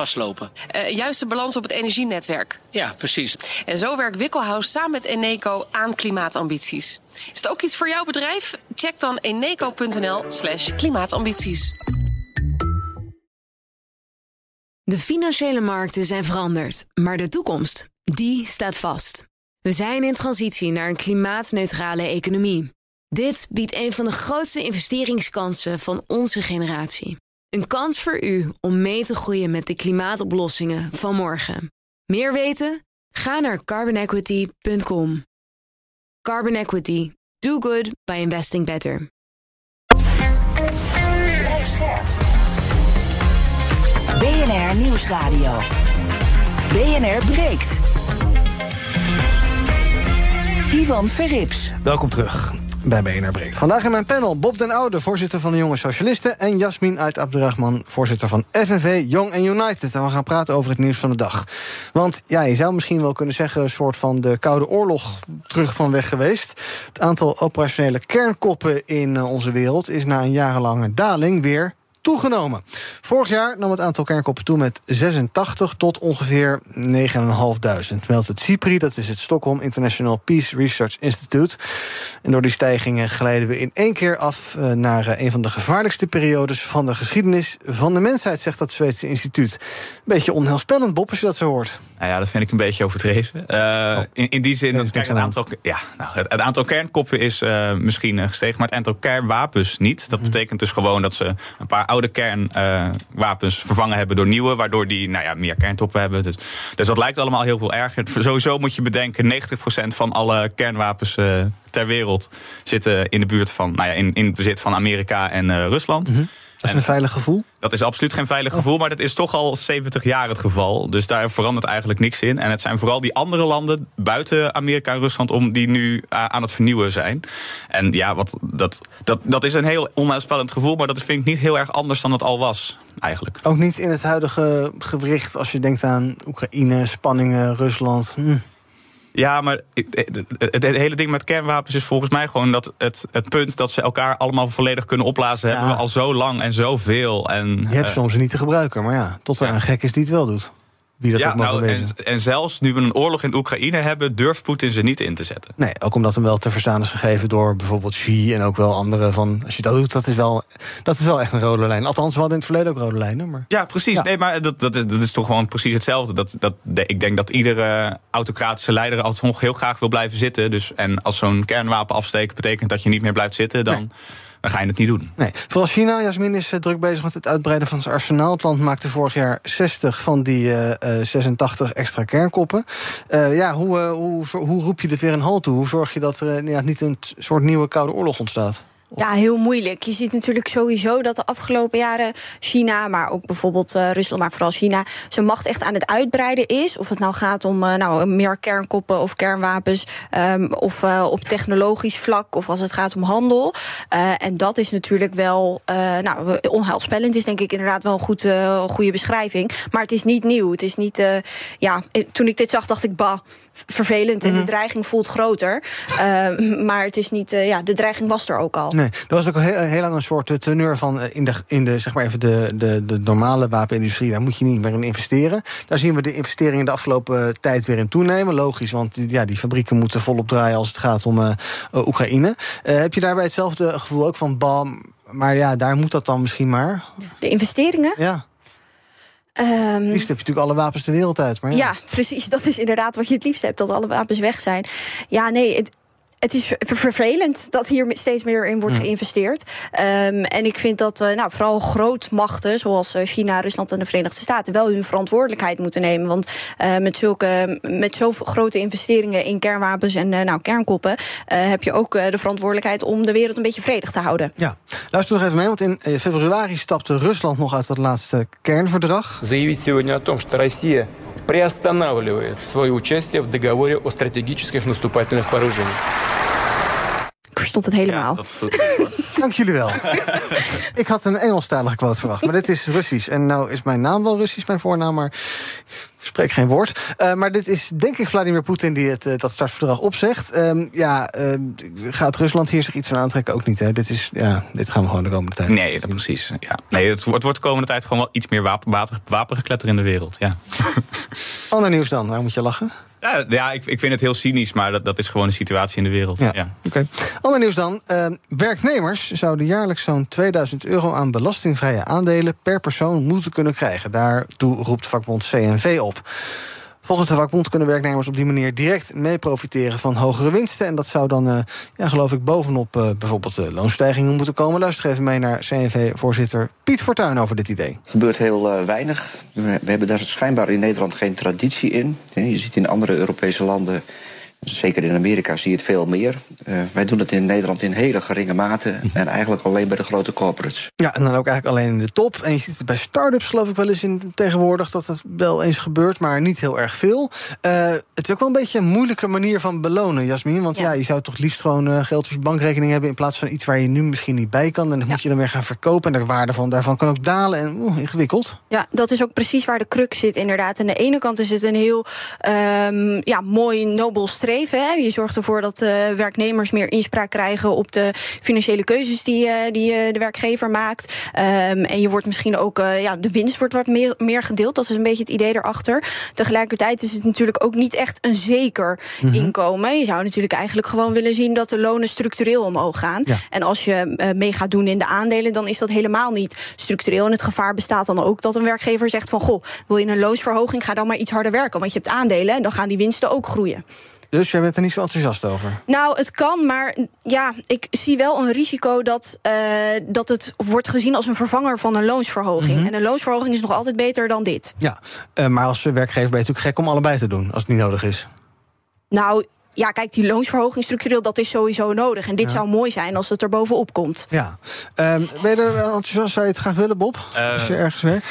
vastlopen.
Uh, juiste balans op het energienetwerk.
Ja, precies.
En zo werkt Wikkelhuis samen met Eneco aan klimaatambities. Is het ook iets voor jouw bedrijf? Check dan eneco.nl slash klimaatambities.
De financiële markten zijn veranderd, maar de toekomst, die staat vast. We zijn in transitie naar een klimaatneutrale economie. Dit biedt een van de grootste investeringskansen van onze generatie. Een kans voor u om mee te groeien met de klimaatoplossingen van morgen. Meer weten? Ga naar carbonequity.com. Carbon Equity. Do good by investing better.
BNR Nieuwsradio. BNR breekt. Ivan Verrips.
Welkom terug bij BNR Breekt. Vandaag in mijn panel Bob den Oude, voorzitter van de Jonge Socialisten... en Jasmin Uit Abderrahman, voorzitter van FNV Young and United. En we gaan praten over het nieuws van de dag. Want ja, je zou misschien wel kunnen zeggen... een soort van de Koude Oorlog terug van weg geweest. Het aantal operationele kernkoppen in onze wereld... is na een jarenlange daling weer toegenomen. Vorig jaar nam het aantal kernkoppen toe met 86 tot ongeveer 9.500. Meldt het CIPRI, dat is het Stockholm International Peace Research Institute. En door die stijgingen glijden we in één keer af naar een van de gevaarlijkste periodes van de geschiedenis van de mensheid, zegt dat Zweedse instituut. Beetje onheilspellend, Bob, als je dat zo hoort.
Nou ja, dat vind ik een beetje overdreven. Uh, oh. in, in die zin, dat, kijk, het, aantal, ja, nou, het, het, aantal kernkoppen is uh, misschien gestegen, maar het aantal kernwapens niet. Dat betekent dus gewoon dat ze een paar oude kernwapens uh, vervangen hebben door nieuwe, waardoor die nou ja, meer kerntoppen hebben. Dus, dus dat lijkt allemaal heel veel erger. Sowieso moet je bedenken, 90% van alle kernwapens uh, ter wereld zitten in de buurt van, nou ja, in, in het bezit van Amerika en uh, Rusland.
-hmm. Dat is een veilig gevoel?
Dat is absoluut geen veilig gevoel, maar dat is toch al 70 jaar het geval. Dus daar verandert eigenlijk niks in. En het zijn vooral die andere landen buiten Amerika en Rusland om die nu aan het vernieuwen zijn. En ja, wat, dat, dat, dat is een heel onheilspellend gevoel, maar dat vind ik niet heel erg anders dan het al was. Eigenlijk.
Ook niet in het huidige gewricht als je denkt aan Oekraïne, spanningen, Rusland. Hm.
Ja, maar het, het, hele ding met kernwapens is volgens mij gewoon dat het, het punt dat ze elkaar allemaal volledig kunnen opblazen, ja. hebben we al zo lang en zoveel. En,
je hebt uh, soms niet te gebruiken, maar ja, tot er ja. een gek is die het wel doet. Wie dat
ja,
ook
nou, en, en, zelfs nu we een oorlog in Oekraïne hebben, durft Poetin ze niet in te zetten.
Nee, ook omdat hem wel te verstaan is gegeven door bijvoorbeeld Xi en ook wel anderen. Van, als je dat doet, dat is wel, dat is wel echt een rode lijn. Althans, we hadden in het verleden ook rode lijnen. Maar...
Ja, precies. Ja. Nee, maar dat, dat, is, dat is toch gewoon precies hetzelfde. Dat, dat, ik denk dat iedere autocratische leider altijd nog heel graag wil blijven zitten. Dus, en als zo'n kernwapen afsteken betekent dat je niet meer blijft zitten, dan. Nee dan ga je het niet doen.
Nee. Vooral China, Jasmin, is druk bezig met het uitbreiden van zijn arsenaal. Het land maakte vorig jaar 60 van die uh, 86 extra kernkoppen. Ja, hoe, hoe, hoe roep je dit weer een halt toe? Hoe zorg je dat er niet een soort nieuwe koude oorlog ontstaat?
Ja, heel moeilijk. Je ziet natuurlijk sowieso dat de afgelopen jaren China, maar ook bijvoorbeeld uh, Rusland, maar vooral China, zijn macht echt aan het uitbreiden is. Of het nou gaat om uh, nou, meer kernkoppen of kernwapens, um, of uh, op technologisch vlak, of als het gaat om handel. en dat is natuurlijk wel nou, onheilspellend, is denk ik inderdaad wel een goed, goede beschrijving. Maar het is niet nieuw. Het is niet, ja, toen ik dit zag, dacht ik, bah vervelend en de mhm. dreiging voelt groter. Uh, maar het is niet, uh, ja, de dreiging was er ook al.
Nee, er was ook heel, heel lang een soort teneur van in de, in de, zeg maar even de, de, de normale wapenindustrie, daar moet je niet meer in investeren. Daar zien we de investeringen de afgelopen tijd weer in toenemen. Logisch, want ja, die fabrieken moeten volop draaien als het gaat om uh, Oekraïne. heb je daarbij hetzelfde gevoel ook van bam? Maar ja, daar moet dat dan misschien maar.
De investeringen?
Ja. Um, liefst heb je natuurlijk alle wapens de wereld uit. Maar
ja. ja. precies. Dat is inderdaad wat je het liefst hebt, dat alle wapens weg zijn. Ja, nee, het, het is vervelend dat hier steeds meer in wordt geïnvesteerd. Um, en ik vind dat uh, nou, vooral grootmachten, zoals eh, China, Rusland en de Verenigde Staten, wel hun verantwoordelijkheid moeten nemen. Want uh, met, zulke, met zoveel grote investeringen in kernwapens en nou, kernkoppen, heb je ook de verantwoordelijkheid om de wereld een beetje vredig te houden.
Ja, luister nog even mee, want in februari stapte Rusland nog uit dat laatste kernverdrag.
Заявить сегодня о том, что Россия приостанавливает свое участие в договоре о стратегических наступательных вооружениях.
verstond het helemaal. *laughs*
Dank jullie wel. ik had een Engelstalige quote verwacht, maar dit is Russisch. En nou is mijn naam wel Russisch, mijn voornaam, maar spreek geen woord. Uh, maar dit is denk ik Vladimir Poetin die het, uh, dat startverdrag opzegt. Uh, ja, gaat Rusland hier zich iets van aantrekken? Ook niet, hè? Dit, is, ja, dit gaan we gewoon de komende tijd.
Nee, dat precies. Ja. Nee, het wordt, wordt de komende tijd gewoon wel iets meer wapen, wapen, wapengekletter in de wereld. Ja.
Ander nieuws dan, waar moet je lachen?
Ja, ja ik, ik vind het heel cynisch, maar dat, dat is gewoon de situatie in de wereld. Ja, ja.
oké. Ander nieuws dan. Uh, werknemers zouden jaarlijks zo'n 2000 euro aan belastingvrije aandelen per persoon moeten kunnen krijgen. Daartoe roept vakbond CNV op. Volgens de vakbond kunnen werknemers op die manier direct mee profiteren van hogere winsten. En dat zou dan, uh, ja, geloof ik, bovenop uh, bijvoorbeeld loonstijgingen moeten komen. Luister even mee naar CNV-voorzitter Piet Fortuyn over dit idee.
Het gebeurt heel uh, weinig. We, we, hebben daar schijnbaar in Nederland geen traditie in. Je ziet in andere Europese landen Zeker in Amerika zie je het veel meer. Uh, wij doen het in Nederland in hele geringe mate. En eigenlijk alleen bij de grote corporates.
Ja, en dan ook eigenlijk alleen in de top. En je ziet het bij start-ups geloof ik wel eens in tegenwoordig... dat het wel eens gebeurt, maar niet heel erg veel. Uh, het is ook wel een beetje een moeilijke manier van belonen, Jasmin. Want ja, ja je zou toch liefst gewoon uh, geld op je bankrekening hebben... in plaats van iets waar je nu misschien niet bij kan. En dan moet je dan weer gaan verkopen. En de waarde van, daarvan kan ook dalen. En oeh, ingewikkeld.
Ja, dat is ook precies waar de crux zit inderdaad. Aan de ene kant is het een heel um, ja, mooi, nobel streven Hè. Je zorgt ervoor dat uh, werknemers meer inspraak krijgen op de financiële keuzes die, uh, die uh, de werkgever maakt. Um, en je wordt misschien ook, ja, de winst wordt wat meer, meer gedeeld. Dat is een beetje het idee erachter. Tegelijkertijd is het natuurlijk ook niet echt een zeker mm -hmm. inkomen. Je zou natuurlijk eigenlijk gewoon willen zien dat de lonen structureel omhoog gaan. Ja. En als je mee gaat doen in de aandelen, dan is dat helemaal niet structureel. En het gevaar bestaat dan ook dat een werkgever zegt van goh, wil je een loonsverhoging, ga dan maar iets harder werken. Want je hebt aandelen en dan gaan die winsten ook groeien.
Dus jij bent er niet zo enthousiast over?
Nou, het kan, maar ja, ik zie wel een risico dat, uh, dat het wordt gezien als een vervanger van een loonsverhoging. Mm -hmm. En een loonsverhoging is nog altijd beter dan dit.
Ja, uh, maar als werkgever ben je natuurlijk gek om allebei te doen, als het niet nodig is.
Nou, ja, kijk, die loonsverhoging structureel, dat is sowieso nodig. En dit ja. zou mooi zijn als het er bovenop komt.
Ja. Um, ben je er enthousiast? Zou je het graag willen, Bob? Uh, als je ergens werkt?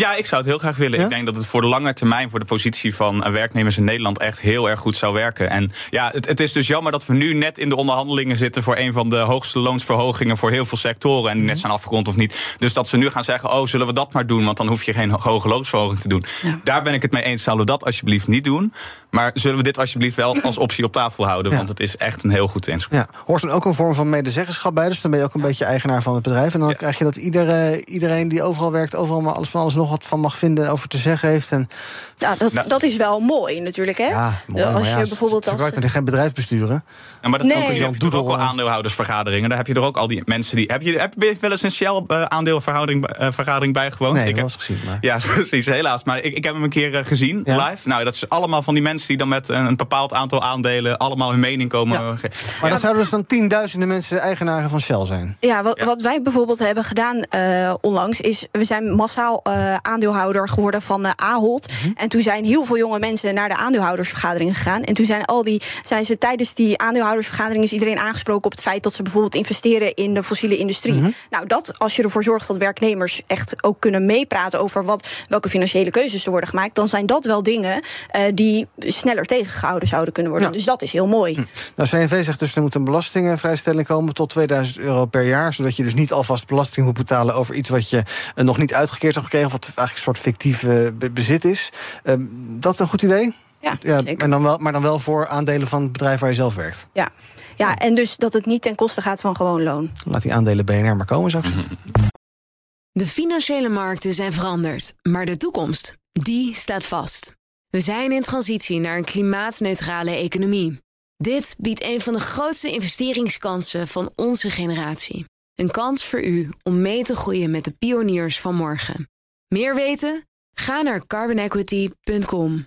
Ja, ik zou het heel graag willen. Ja? Ik denk dat het voor de lange termijn voor de positie van werknemers in Nederland echt heel erg goed zou werken. En ja, het, het, is dus jammer dat we nu net in de onderhandelingen zitten voor een van de hoogste loonsverhogingen voor heel veel sectoren. En die net zijn afgerond of niet. Dus dat ze nu gaan zeggen: oh, zullen we dat maar doen? Want dan hoef je geen hoge loonsverhoging te doen. Ja. Daar ben ik het mee eens. Zouden we dat alsjeblieft niet doen? Maar zullen we dit alsjeblieft wel als optie op tafel houden? Ja. Want het is echt een heel goed inschrijven.
Ja. Hoort dan ook een vorm van medezeggenschap bij? Dus dan ben je ook een beetje eigenaar van het bedrijf. En dan krijg je dat iedere, iedereen die overal werkt, overal maar alles van alles nog wat van mag vinden over te zeggen heeft. En...
Ja, dat, nou, dat is wel mooi natuurlijk. Hè?
Ja, mooi, als je ja, bijvoorbeeld als. er geen bedrijfsbesturen.
Ja, maar dat nee. ook, je doet ook wel aandeelhoudersvergaderingen. Daar heb je er ook al die mensen die. Heb je, heb je wel eens een Shell uh, aandeelvergadering uh, vergadering bijgewoond?
Nee,
ik
heb gezien. Maar...
Ja, *laughs* precies, helaas. Maar ik, ik heb hem een keer uh, gezien ja? live. Nou, dat is allemaal van die mensen die dan met een, een bepaald aantal aandelen allemaal hun mening komen. Ja.
Maar dat zouden dus dan tienduizenden mensen eigenaren van Shell zijn.
Ja, wat, wat wij bijvoorbeeld hebben gedaan onlangs is we zijn massaal aandeelhouder geworden van uh, Ahold.
Mhm.
En toen zijn heel veel jonge mensen naar de aandeelhoudersvergadering gegaan. En toen zijn, al die, zijn ze tijdens die aandeelhoudersvergadering is iedereen aangesproken op het feit dat ze bijvoorbeeld investeren in de fossiele industrie.
Mhm.
Nou, dat als je ervoor zorgt dat werknemers echt ook kunnen meepraten over wat, welke financiële keuzes er worden gemaakt, dan zijn dat wel dingen uh, die sneller tegengehouden zouden kunnen worden.
Ja.
Dus dat is heel mooi.
Nou, CNV zegt dus er moet een belastingvrijstelling komen tot 2000 euro per jaar. Zodat je dus niet alvast belasting moet betalen over iets wat je nog niet uitgekeerd hebt gekregen. Of wat eigenlijk een soort fictief uh, bezit is. dat is een goed idee?
Ja,
ja en dan wel, maar dan wel voor aandelen van het bedrijf waar je zelf werkt.
Ja. ja, en dus dat het niet ten koste gaat van gewoon loon.
Laat die aandelen BNR maar komen, zou ik zeggen.
De financiële markten zijn veranderd, maar de toekomst, die staat vast. We zijn in transitie naar een klimaatneutrale economie. Dit biedt een van de grootste investeringskansen van onze generatie. Een kans voor u om mee te groeien met de pioniers van morgen. Meer weten? Ga naar carbonequity.com.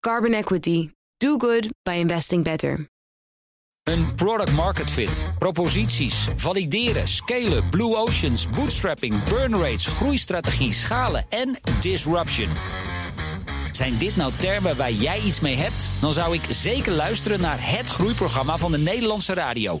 Carbon Equity. Do good by investing better.
Een product market fit, proposities, valideren, scalen, blue oceans, bootstrapping, burn rates, groeistrategie, schalen en disruption. Zijn dit nou termen waar jij iets mee hebt? Dan zou ik zeker luisteren naar het groeiprogramma van de Nederlandse radio.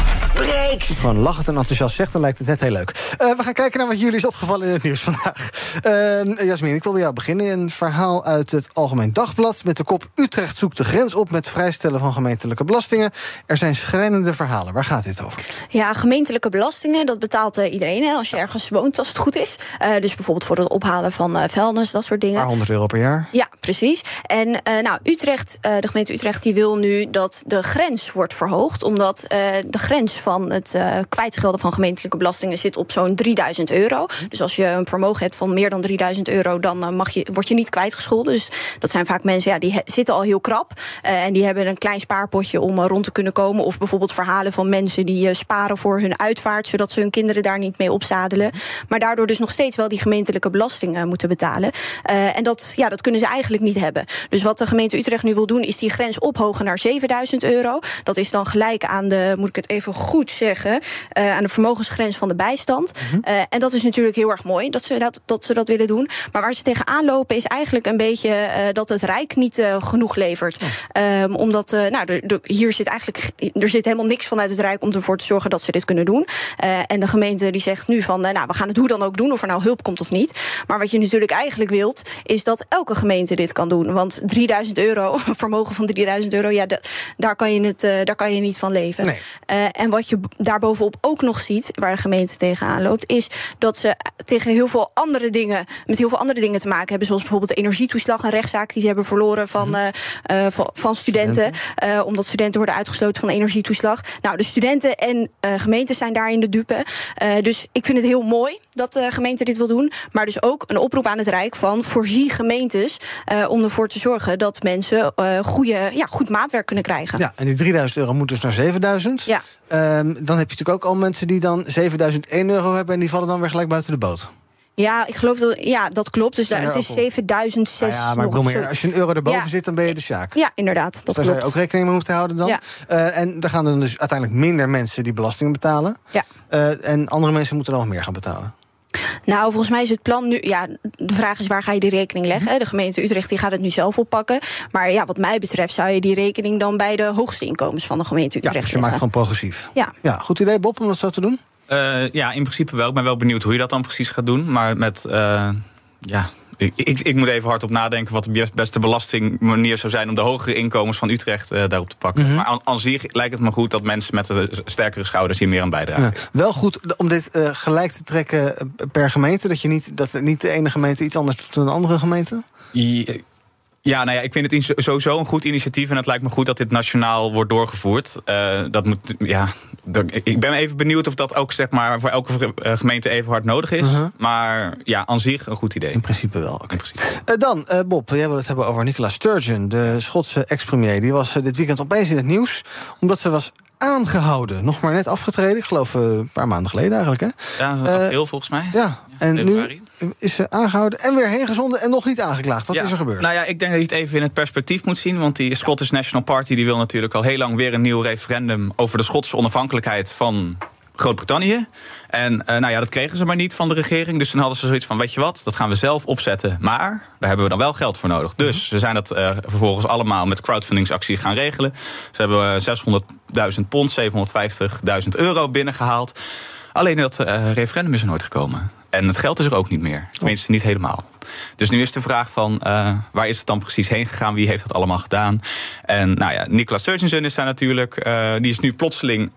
breekt.
Gewoon lachend en enthousiast zegt, dan lijkt het net heel leuk. Uh, we gaan kijken naar wat jullie is opgevallen in het nieuws vandaag. Uh, Jasmin, ik wil bij jou beginnen. Een verhaal uit het Algemeen Dagblad met de kop Utrecht zoekt de grens op met vrijstellen van gemeentelijke belastingen. Er zijn schrijnende verhalen. Waar gaat dit over?
Ja, gemeentelijke belastingen, dat betaalt uh, iedereen hè, als je ergens woont, als het goed is. dus bijvoorbeeld voor het ophalen van vuilnis, dat soort dingen.
Een paar honderd euro per jaar.
Ja, precies. En nou, Utrecht, de gemeente Utrecht, die wil nu dat de grens wordt verhoogd, omdat de grens van het uh, kwijtschelden van gemeentelijke belastingen zit op zo'n 3000 euro. Dus als je een vermogen hebt van meer dan 3000 euro, dan uh, mag je, word je niet kwijtgescholden. Dus dat zijn vaak mensen ja, die zitten al heel krap. Uh, en die hebben een klein spaarpotje om rond te kunnen komen. Of bijvoorbeeld verhalen van mensen die sparen voor hun uitvaart, zodat ze hun kinderen daar niet mee opzadelen. Maar daardoor dus nog steeds wel die gemeentelijke belasting moeten betalen. en dat, ja, dat kunnen ze eigenlijk niet hebben. Dus wat de gemeente Utrecht nu wil doen, is die grens ophogen naar 7000 euro. Dat is dan gelijk aan de, moet ik het even goed zeggen, uh, aan de vermogensgrens van de bijstand. Mm -hmm. uh, en dat is natuurlijk heel erg mooi dat ze dat, dat ze dat willen doen. Maar waar ze tegenaan lopen is eigenlijk een beetje uh, dat het Rijk niet genoeg levert. Um, omdat, nou, de, de, hier zit eigenlijk er zit helemaal niks vanuit het Rijk om ervoor te zorgen dat ze dit kunnen doen. en de gemeente die zegt nu van, nou, we gaan het hoe dan ook doen, of er nou hulp komt of niet. Maar wat je natuurlijk eigenlijk wilt, is dat elke gemeente dit kan doen. Want 3000 euro, een *laughs* vermogen van 3000 euro, ja, daar kan je, het, daar kan je niet van leven.
Nee.
en wat je daarbovenop ook nog ziet, waar de gemeente tegenaan loopt, is dat ze tegen heel veel andere dingen, met heel veel andere dingen te maken hebben. Zoals bijvoorbeeld de energietoeslag, een rechtszaak die ze hebben verloren van, uh, uh, van, van, studenten. Uh, omdat studenten worden uitgesloten van de energietoeslag. Nou, de studenten en gemeenten zijn daarin de dupe. dus ik vind het heel mooi dat de gemeente dit wil doen. Maar dus ook een oproep aan het Rijk van voorzie gemeentes om ervoor te zorgen dat mensen goede, ja, goed maatwerk kunnen krijgen.
Ja, en die 3000 euro moet dus naar 7000.
Ja.
Um, dan heb je natuurlijk ook al mensen die dan 7001 euro hebben... en die vallen dan weer gelijk buiten de boot.
Ja, ik geloof dat ja, dat klopt. Dus daar, het is 7006.
Ah ja, maar ik bedoel meer, als je een euro erboven ja. zit, dan ben je de sjaak.
Ja, inderdaad. Dat
dus daar
klopt.
zou je ook rekening mee moeten houden dan.
Ja.
Uh, en dan gaan er dus uiteindelijk minder mensen die belasting betalen.
Ja.
Uh, en andere mensen moeten dan nog meer gaan betalen.
Nou, volgens mij is het plan nu. Ja, de vraag is waar ga je die rekening leggen? De gemeente Utrecht die gaat het nu zelf oppakken. Maar ja, wat mij betreft zou je die rekening dan bij de hoogste inkomens van de gemeente Utrecht
ja, dus je maakt gewoon progressief.
Ja.
ja. Goed idee, Bob, om dat zo te doen?
Uh, ja, in principe wel. Ik ben wel benieuwd hoe je dat dan precies gaat doen. Maar met. Uh, ja, ik, ik, ik, moet even hard op nadenken wat de beste belastingmanier zou zijn om de hogere inkomens van Utrecht uh, daarop te pakken.
Mhm.
Mm -hmm. Maar aan, aan, zich lijkt het me goed dat mensen met de sterkere schouders hier meer aan bijdragen.
Ja, wel goed om dit uh, gelijk te trekken per gemeente. Dat je niet dat niet de ene gemeente iets anders doet dan de andere gemeente.
Ja, ja, nou ja, ik vind het sowieso een goed initiatief. En het lijkt me goed dat dit nationaal wordt doorgevoerd. Uh, dat moet, ja, ik ben even benieuwd of dat ook zeg maar, voor elke gemeente even hard nodig is. Uh -huh. Maar ja, aan zich een goed idee.
In principe wel. Okay. In principe. Uh, dan, Bob, jij wil het hebben over Nicola Sturgeon, de Schotse ex-premier. Die was dit weekend opeens in het nieuws. Omdat ze was aangehouden. Nog maar net afgetreden, ik geloof eh, een paar maanden geleden eigenlijk. Hè?
Ja,
Eh,
april volgens mij.
Ja, en nu is ze aangehouden en weer heen gezonden en nog niet aangeklaagd. Wat
Ja,
is er gebeurd?
Nou ja, ik denk dat je het even in het perspectief moet zien. Want die Scottish National Party die wil natuurlijk al heel lang weer een nieuw referendum over de Schotse onafhankelijkheid van Groot-Brittannië. En eh, nou ja, dat kregen ze maar niet van de regering. Dus toen hadden ze zoiets van: weet je wat, dat gaan we zelf opzetten. Maar daar hebben we dan wel geld voor nodig. Dus ze zijn dat eh, vervolgens allemaal met crowdfundingsactie gaan regelen. Ze hebben eh, 600.000 pond, 750.000 euro binnengehaald. Alleen dat eh, referendum is er nooit gekomen. En het geld is er ook niet meer. Tenminste, niet helemaal. Dus nu is de vraag van eh, waar is het dan precies heen gegaan? Wie heeft dat allemaal gedaan? En nou ja, Nicola Sturgeon is daar natuurlijk. eh, die is nu plotseling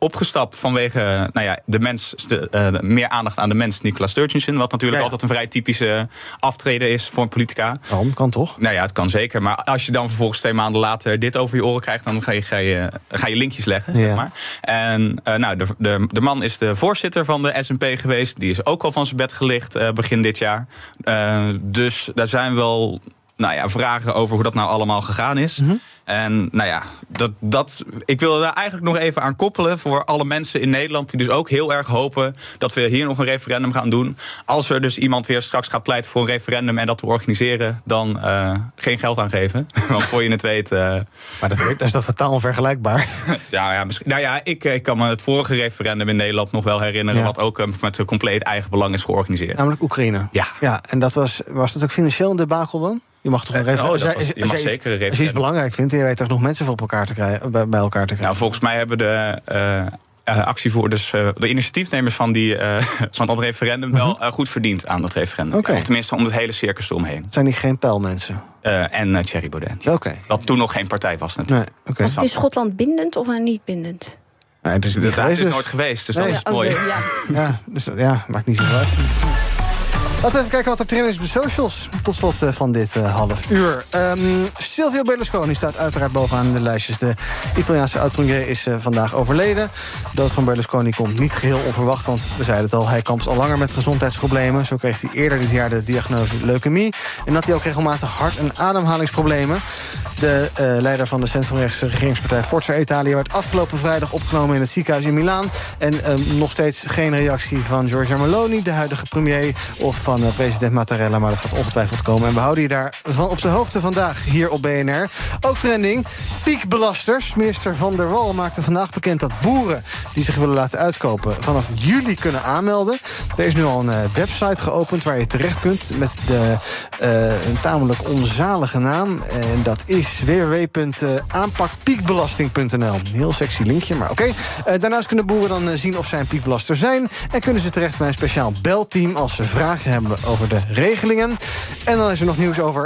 opgestapt vanwege nou ja, de mens, de, eh, meer aandacht aan de mens Nicola Sturgeon. Wat natuurlijk altijd een vrij typische aftreden is voor een politica.
Waarom? Kan toch?
Nou ja, het kan zeker. Maar als je dan vervolgens twee maanden later dit over je oren krijgt, dan ga je, ga je, ga je linkjes leggen.
Ja.
Zeg maar. En eh, nou, de, de, de man is de voorzitter van de SP geweest. Die is ook al van zijn bed gelicht eh, begin dit jaar. Eh, dus daar zijn wel nou ja, vragen over hoe dat nou allemaal gegaan is.
Mhm.
En nou ja, dat, dat, ik wil daar eigenlijk nog even aan koppelen voor alle mensen in Nederland die dus ook heel erg hopen dat we hier nog een referendum gaan doen. Als er dus iemand weer straks gaat pleiten voor een referendum en dat we organiseren, dan eh, geen geld aangeven. *laughs* Want voor je het weet. eh,
Maar dat, dat is toch totaal onvergelijkbaar? *laughs*
ja, ja, misschien, nou ja, ik, ik kan me het vorige referendum in Nederland nog wel herinneren,
Ja.
wat ook eh, met een compleet eigen belang is georganiseerd.
Namelijk Oekraïne.
Ja.
ja en dat was, was dat ook financieel een debakel dan? Je mag toch een
Eh,
referendum.
oh,
als
was- je mag zeker een
iets- Als je iets
referendum.
belangrijk vindt, je weet toch nog mensen voor op elkaar te krijgen, bij, bij elkaar te krijgen.
Nou, volgens mij hebben de eh, eh, actievoerders, eh, de initiatiefnemers van, die, eh, *laughs* van dat referendum, wel eh, goed verdiend aan dat referendum. Of tenminste om het hele circus omheen.
Het zijn die geen pijlmensen.
Eh, en uh, Thierry Baudet.
Oké.
Dat toen nog geen partij was natuurlijk.
Nee, oké.
Was het in Schotland bindend of niet bindend?
Nee, het is niet
is
dus.
nooit geweest, dus
Nee.
dat is
Oh,
mooi.
nee, ja.
Ja, dus ja, maakt niet zoveel uit. Laten we even kijken wat er trend is op de socials. Tot slot eh, van dit eh, half uur. Ehm, Silvio Berlusconi staat uiteraard bovenaan de lijstjes. De Italiaanse oud-premier is eh, vandaag overleden. De dood van Berlusconi komt niet geheel onverwacht... want we zeiden het al, hij kampt al langer met gezondheidsproblemen. Zo kreeg hij eerder dit jaar de diagnose leukemie. En had hij ook regelmatig hart- en ademhalingsproblemen. De leider van de centrumrechtse regeringspartij Forza Italia... werd afgelopen vrijdag opgenomen in het ziekenhuis in Milaan. En ehm, nog steeds geen reactie van Giorgia Meloni, de huidige premier... of van eh, president Mattarella, maar dat gaat ongetwijfeld komen. En we houden je daarvan op de hoogte vandaag hier op BNR. Ook trending, piekbelasters. Minister Van der Wal maakte vandaag bekend dat boeren... die zich willen laten uitkopen, vanaf juli kunnen aanmelden. Er is nu al een eh, website geopend waar je terecht kunt... met de, eh, een tamelijk onzalige naam. En dat is www.aanpakpiekbelasting.nl. Heel sexy linkje, maar oké. Daarnaast kunnen boeren dan zien of zij een piekbelaster zijn... en kunnen ze terecht bij een speciaal belteam... als ze vragen hebben over de regelingen. En dan is er nog nieuws over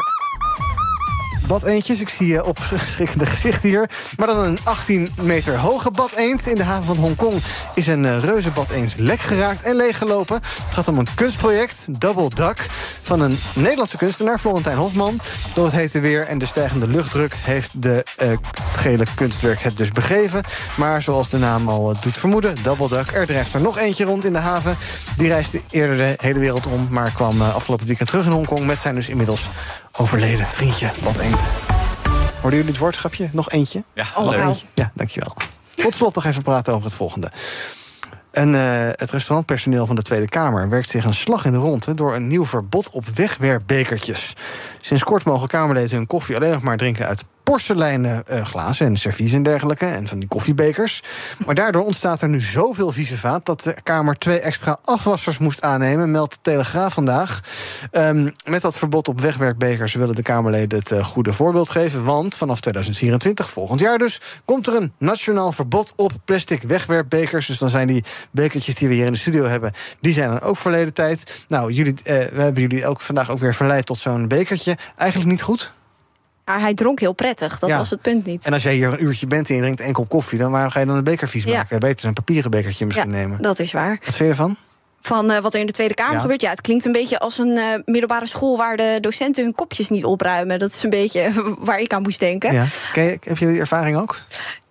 badeentjes. Ik zie je opschrikkende gezichten hier. Maar dan een 18 meter hoge badeend. In de haven van Hongkong is een uh, reuze badeend lek geraakt en leeggelopen. Het gaat om een kunstproject, Double Duck... van een Nederlandse kunstenaar, Florentijn Hofman. Door het hete weer en de stijgende luchtdruk... heeft de, het gele kunstwerk het dus begeven. Maar zoals de naam al doet vermoeden, Double Duck... er drijft er nog eentje rond in de haven. Die reisde eerder de hele wereld om... maar kwam afgelopen weekend terug in Hongkong... met zijn dus inmiddels overleden vriendje, wat eend. Hoorden jullie het woordschapje? Nog eentje?
Ja, leuk.
eentje? Ja, dankjewel. Tot slot nog even praten over het volgende. En uh, het restaurantpersoneel van de Tweede Kamer werkt zich een slag in de ronde door een nieuw verbod op wegwerpbekertjes. Sinds kort mogen Kamerleden hun koffie alleen nog maar drinken uit porseleinen glazen en servies en dergelijke. En van die koffiebekers. Maar daardoor ontstaat er nu zoveel vieze vaat dat de Kamer twee extra afwassers moest aannemen, meldt de Telegraaf vandaag. Um, met dat verbod op wegwerpbekers willen de Kamerleden het uh, goede voorbeeld geven. Want vanaf 2024, volgend jaar dus, komt er een nationaal verbod op plastic wegwerpbekers. Dus dan zijn die bekertjes die we hier in de studio hebben, die zijn dan ook verleden tijd. Nou, jullie, uh, we hebben jullie ook vandaag ook weer verleid tot zo'n bekertje. Eigenlijk niet goed.
Ja, hij dronk heel prettig, dat
Ja.
was het punt niet.
En als jij hier een uurtje bent en je drinkt kop koffie, dan waarom ga je dan een beker vies
Ja.
maken? Beter een papieren bekertje misschien
ja,
nemen.
dat is waar.
Wat vind je ervan?
Van uh, wat er in de Tweede Kamer
Ja.
gebeurt. Ja, het klinkt een beetje als een uh, middelbare school waar de docenten hun kopjes niet opruimen. Dat is een beetje *laughs* waar ik aan moest denken.
Ja. Je, heb je die ervaring ook?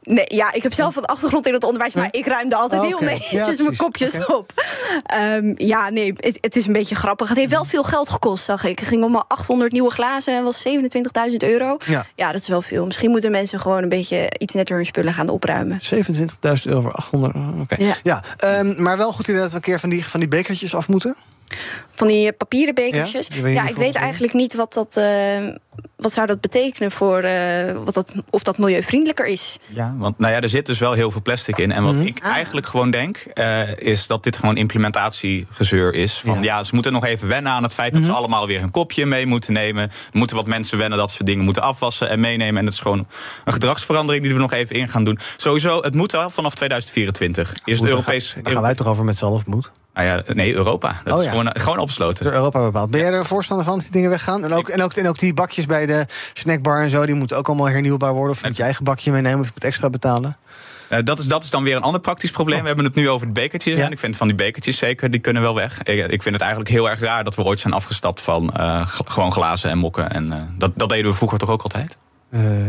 Nee, ja, ik heb zelf wat achtergrond in het onderwijs, maar ik ruimde altijd
Oh,
heel netjes
Ja,
mijn kopjes op. Ehm, ja, nee, het, het is een beetje grappig. Het heeft wel veel geld gekost, zag ik. Het ging om 800 nieuwe glazen en was 27.000 euro.
Ja.
ja, dat is wel veel. Misschien moeten mensen gewoon een beetje iets netter hun spullen gaan opruimen.
27.000 euro voor 800. oh, Oké.
Ja.
Ja, ehm, maar wel goed idee dat we een keer van die, van die bekertjes af moeten.
Van die eh, papieren bekertjes.
Ja,
Ja, ik weet eigenlijk niet wat dat. eh, wat zou dat betekenen voor. eh, wat dat, of dat milieuvriendelijker is?
Ja, want nou ja, er zit dus wel heel veel plastic in. En wat
Mhm.
ik eigenlijk gewoon denk, eh, is dat dit gewoon implementatiegezeur is. Van ja. ze moeten nog even wennen aan het feit dat
Mhm.
ze allemaal weer een kopje mee moeten nemen. Er moeten wat mensen wennen dat ze dingen moeten afwassen en meenemen. En dat is gewoon een gedragsverandering die we nog even in gaan doen. Sowieso, het moet al vanaf 2024. Is het Europees.
Daar gaan, wij toch over met z'n allen moet?
Nou ja, nee, Europa. Dat
Oh
is
ja.
gewoon, gewoon opgesloten.
Door Europa bepaald. Ben jij er een voorstander van dat die dingen weggaan? En ook, en, ook, en ook die bakjes bij de snackbar en zo, die moeten ook allemaal hernieuwbaar worden. Of je moet je eigen bakje meenemen of je moet extra betalen.
Eh, dat, is, dat is dan weer een ander praktisch probleem. We hebben het nu over de bekertjes. En ik vind van die bekertjes zeker, die kunnen wel weg. Ik, ik vind het eigenlijk heel erg raar dat we ooit zijn afgestapt van eh, gewoon glazen en mokken. En eh, dat, dat deden we vroeger toch ook altijd?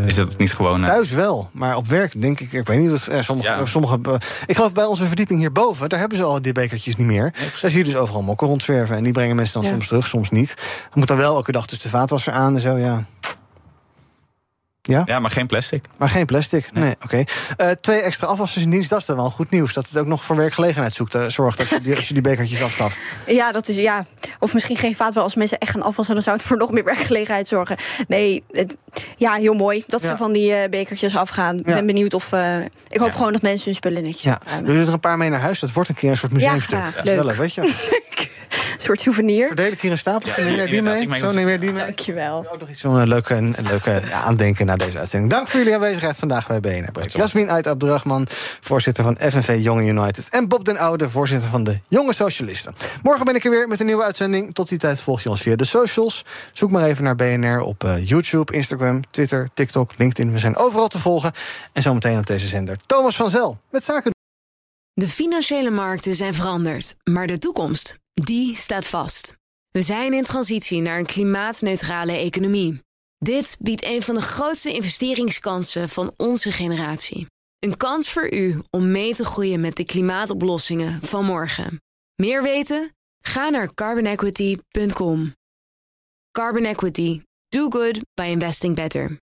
Is dat niet gewoon... eh,
Thuis wel, maar op werk denk ik, ik weet niet, of, eh, sommige,
Ja.
sommige, ik geloof bij onze verdieping hierboven, daar hebben ze al die bekertjes niet meer. daar zie je dus overal mokken rondzwerven en die brengen mensen dan
Ja.
soms terug, soms niet. Je moet dan wel elke dag dus de vaatwasser aan en zo, ja. Ja?
Ja, maar geen plastic.
Maar geen plastic. Nee, oké. Eh, twee extra afwassers in dienst, dat is dan wel goed nieuws. Dat het ook nog voor werkgelegenheid zoekt, eh, zorgt als je, die, *laughs* als je die bekertjes afschaft.
Ja, dat is ja. Of misschien geen vaat wel als mensen echt gaan afwassen, dan zou het voor nog meer werkgelegenheid zorgen. Nee, het, ja, heel mooi dat ze
Ja.
van die eh, bekertjes afgaan. Ik
Ja.
ben benieuwd of. eh, ik hoop gewoon dat mensen hun spullen netjes
Ja. Doe je er een paar mee naar huis? Dat wordt een keer een soort museumstuk.
graag.
Dat is wel
Leuk.
weet je. *laughs*
Een soort souvenir.
Verdeel ik hier een stapel.
Ja,
neem jij die mee? Zo neem jij die mee?
Dankjewel.
Ook nog iets van een leuke, een leuke ja, aandenken naar deze uitzending. Dank voor jullie aanwezigheid vandaag bij BNR Break. Jasmin Ait Abdrachman, voorzitter van FNV Jonge United. En Bob den Oude, voorzitter van de Jonge Socialisten. Morgen ben ik er weer met een nieuwe uitzending. Tot die tijd volg je ons via de socials. Zoek maar even naar BNR op eh, YouTube, Instagram, Twitter, TikTok, LinkedIn. We zijn overal te volgen. En zometeen op deze zender Thomas van Zel met Zaken.
De financiële markten zijn veranderd, maar de toekomst, die staat vast. We zijn in transitie naar een klimaatneutrale economie. Dit biedt een van de grootste investeringskansen van onze generatie. Een kans voor u om mee te groeien met de klimaatoplossingen van morgen. Meer weten? Ga naar carbonequity.com. Carbon Equity. Do good by investing better.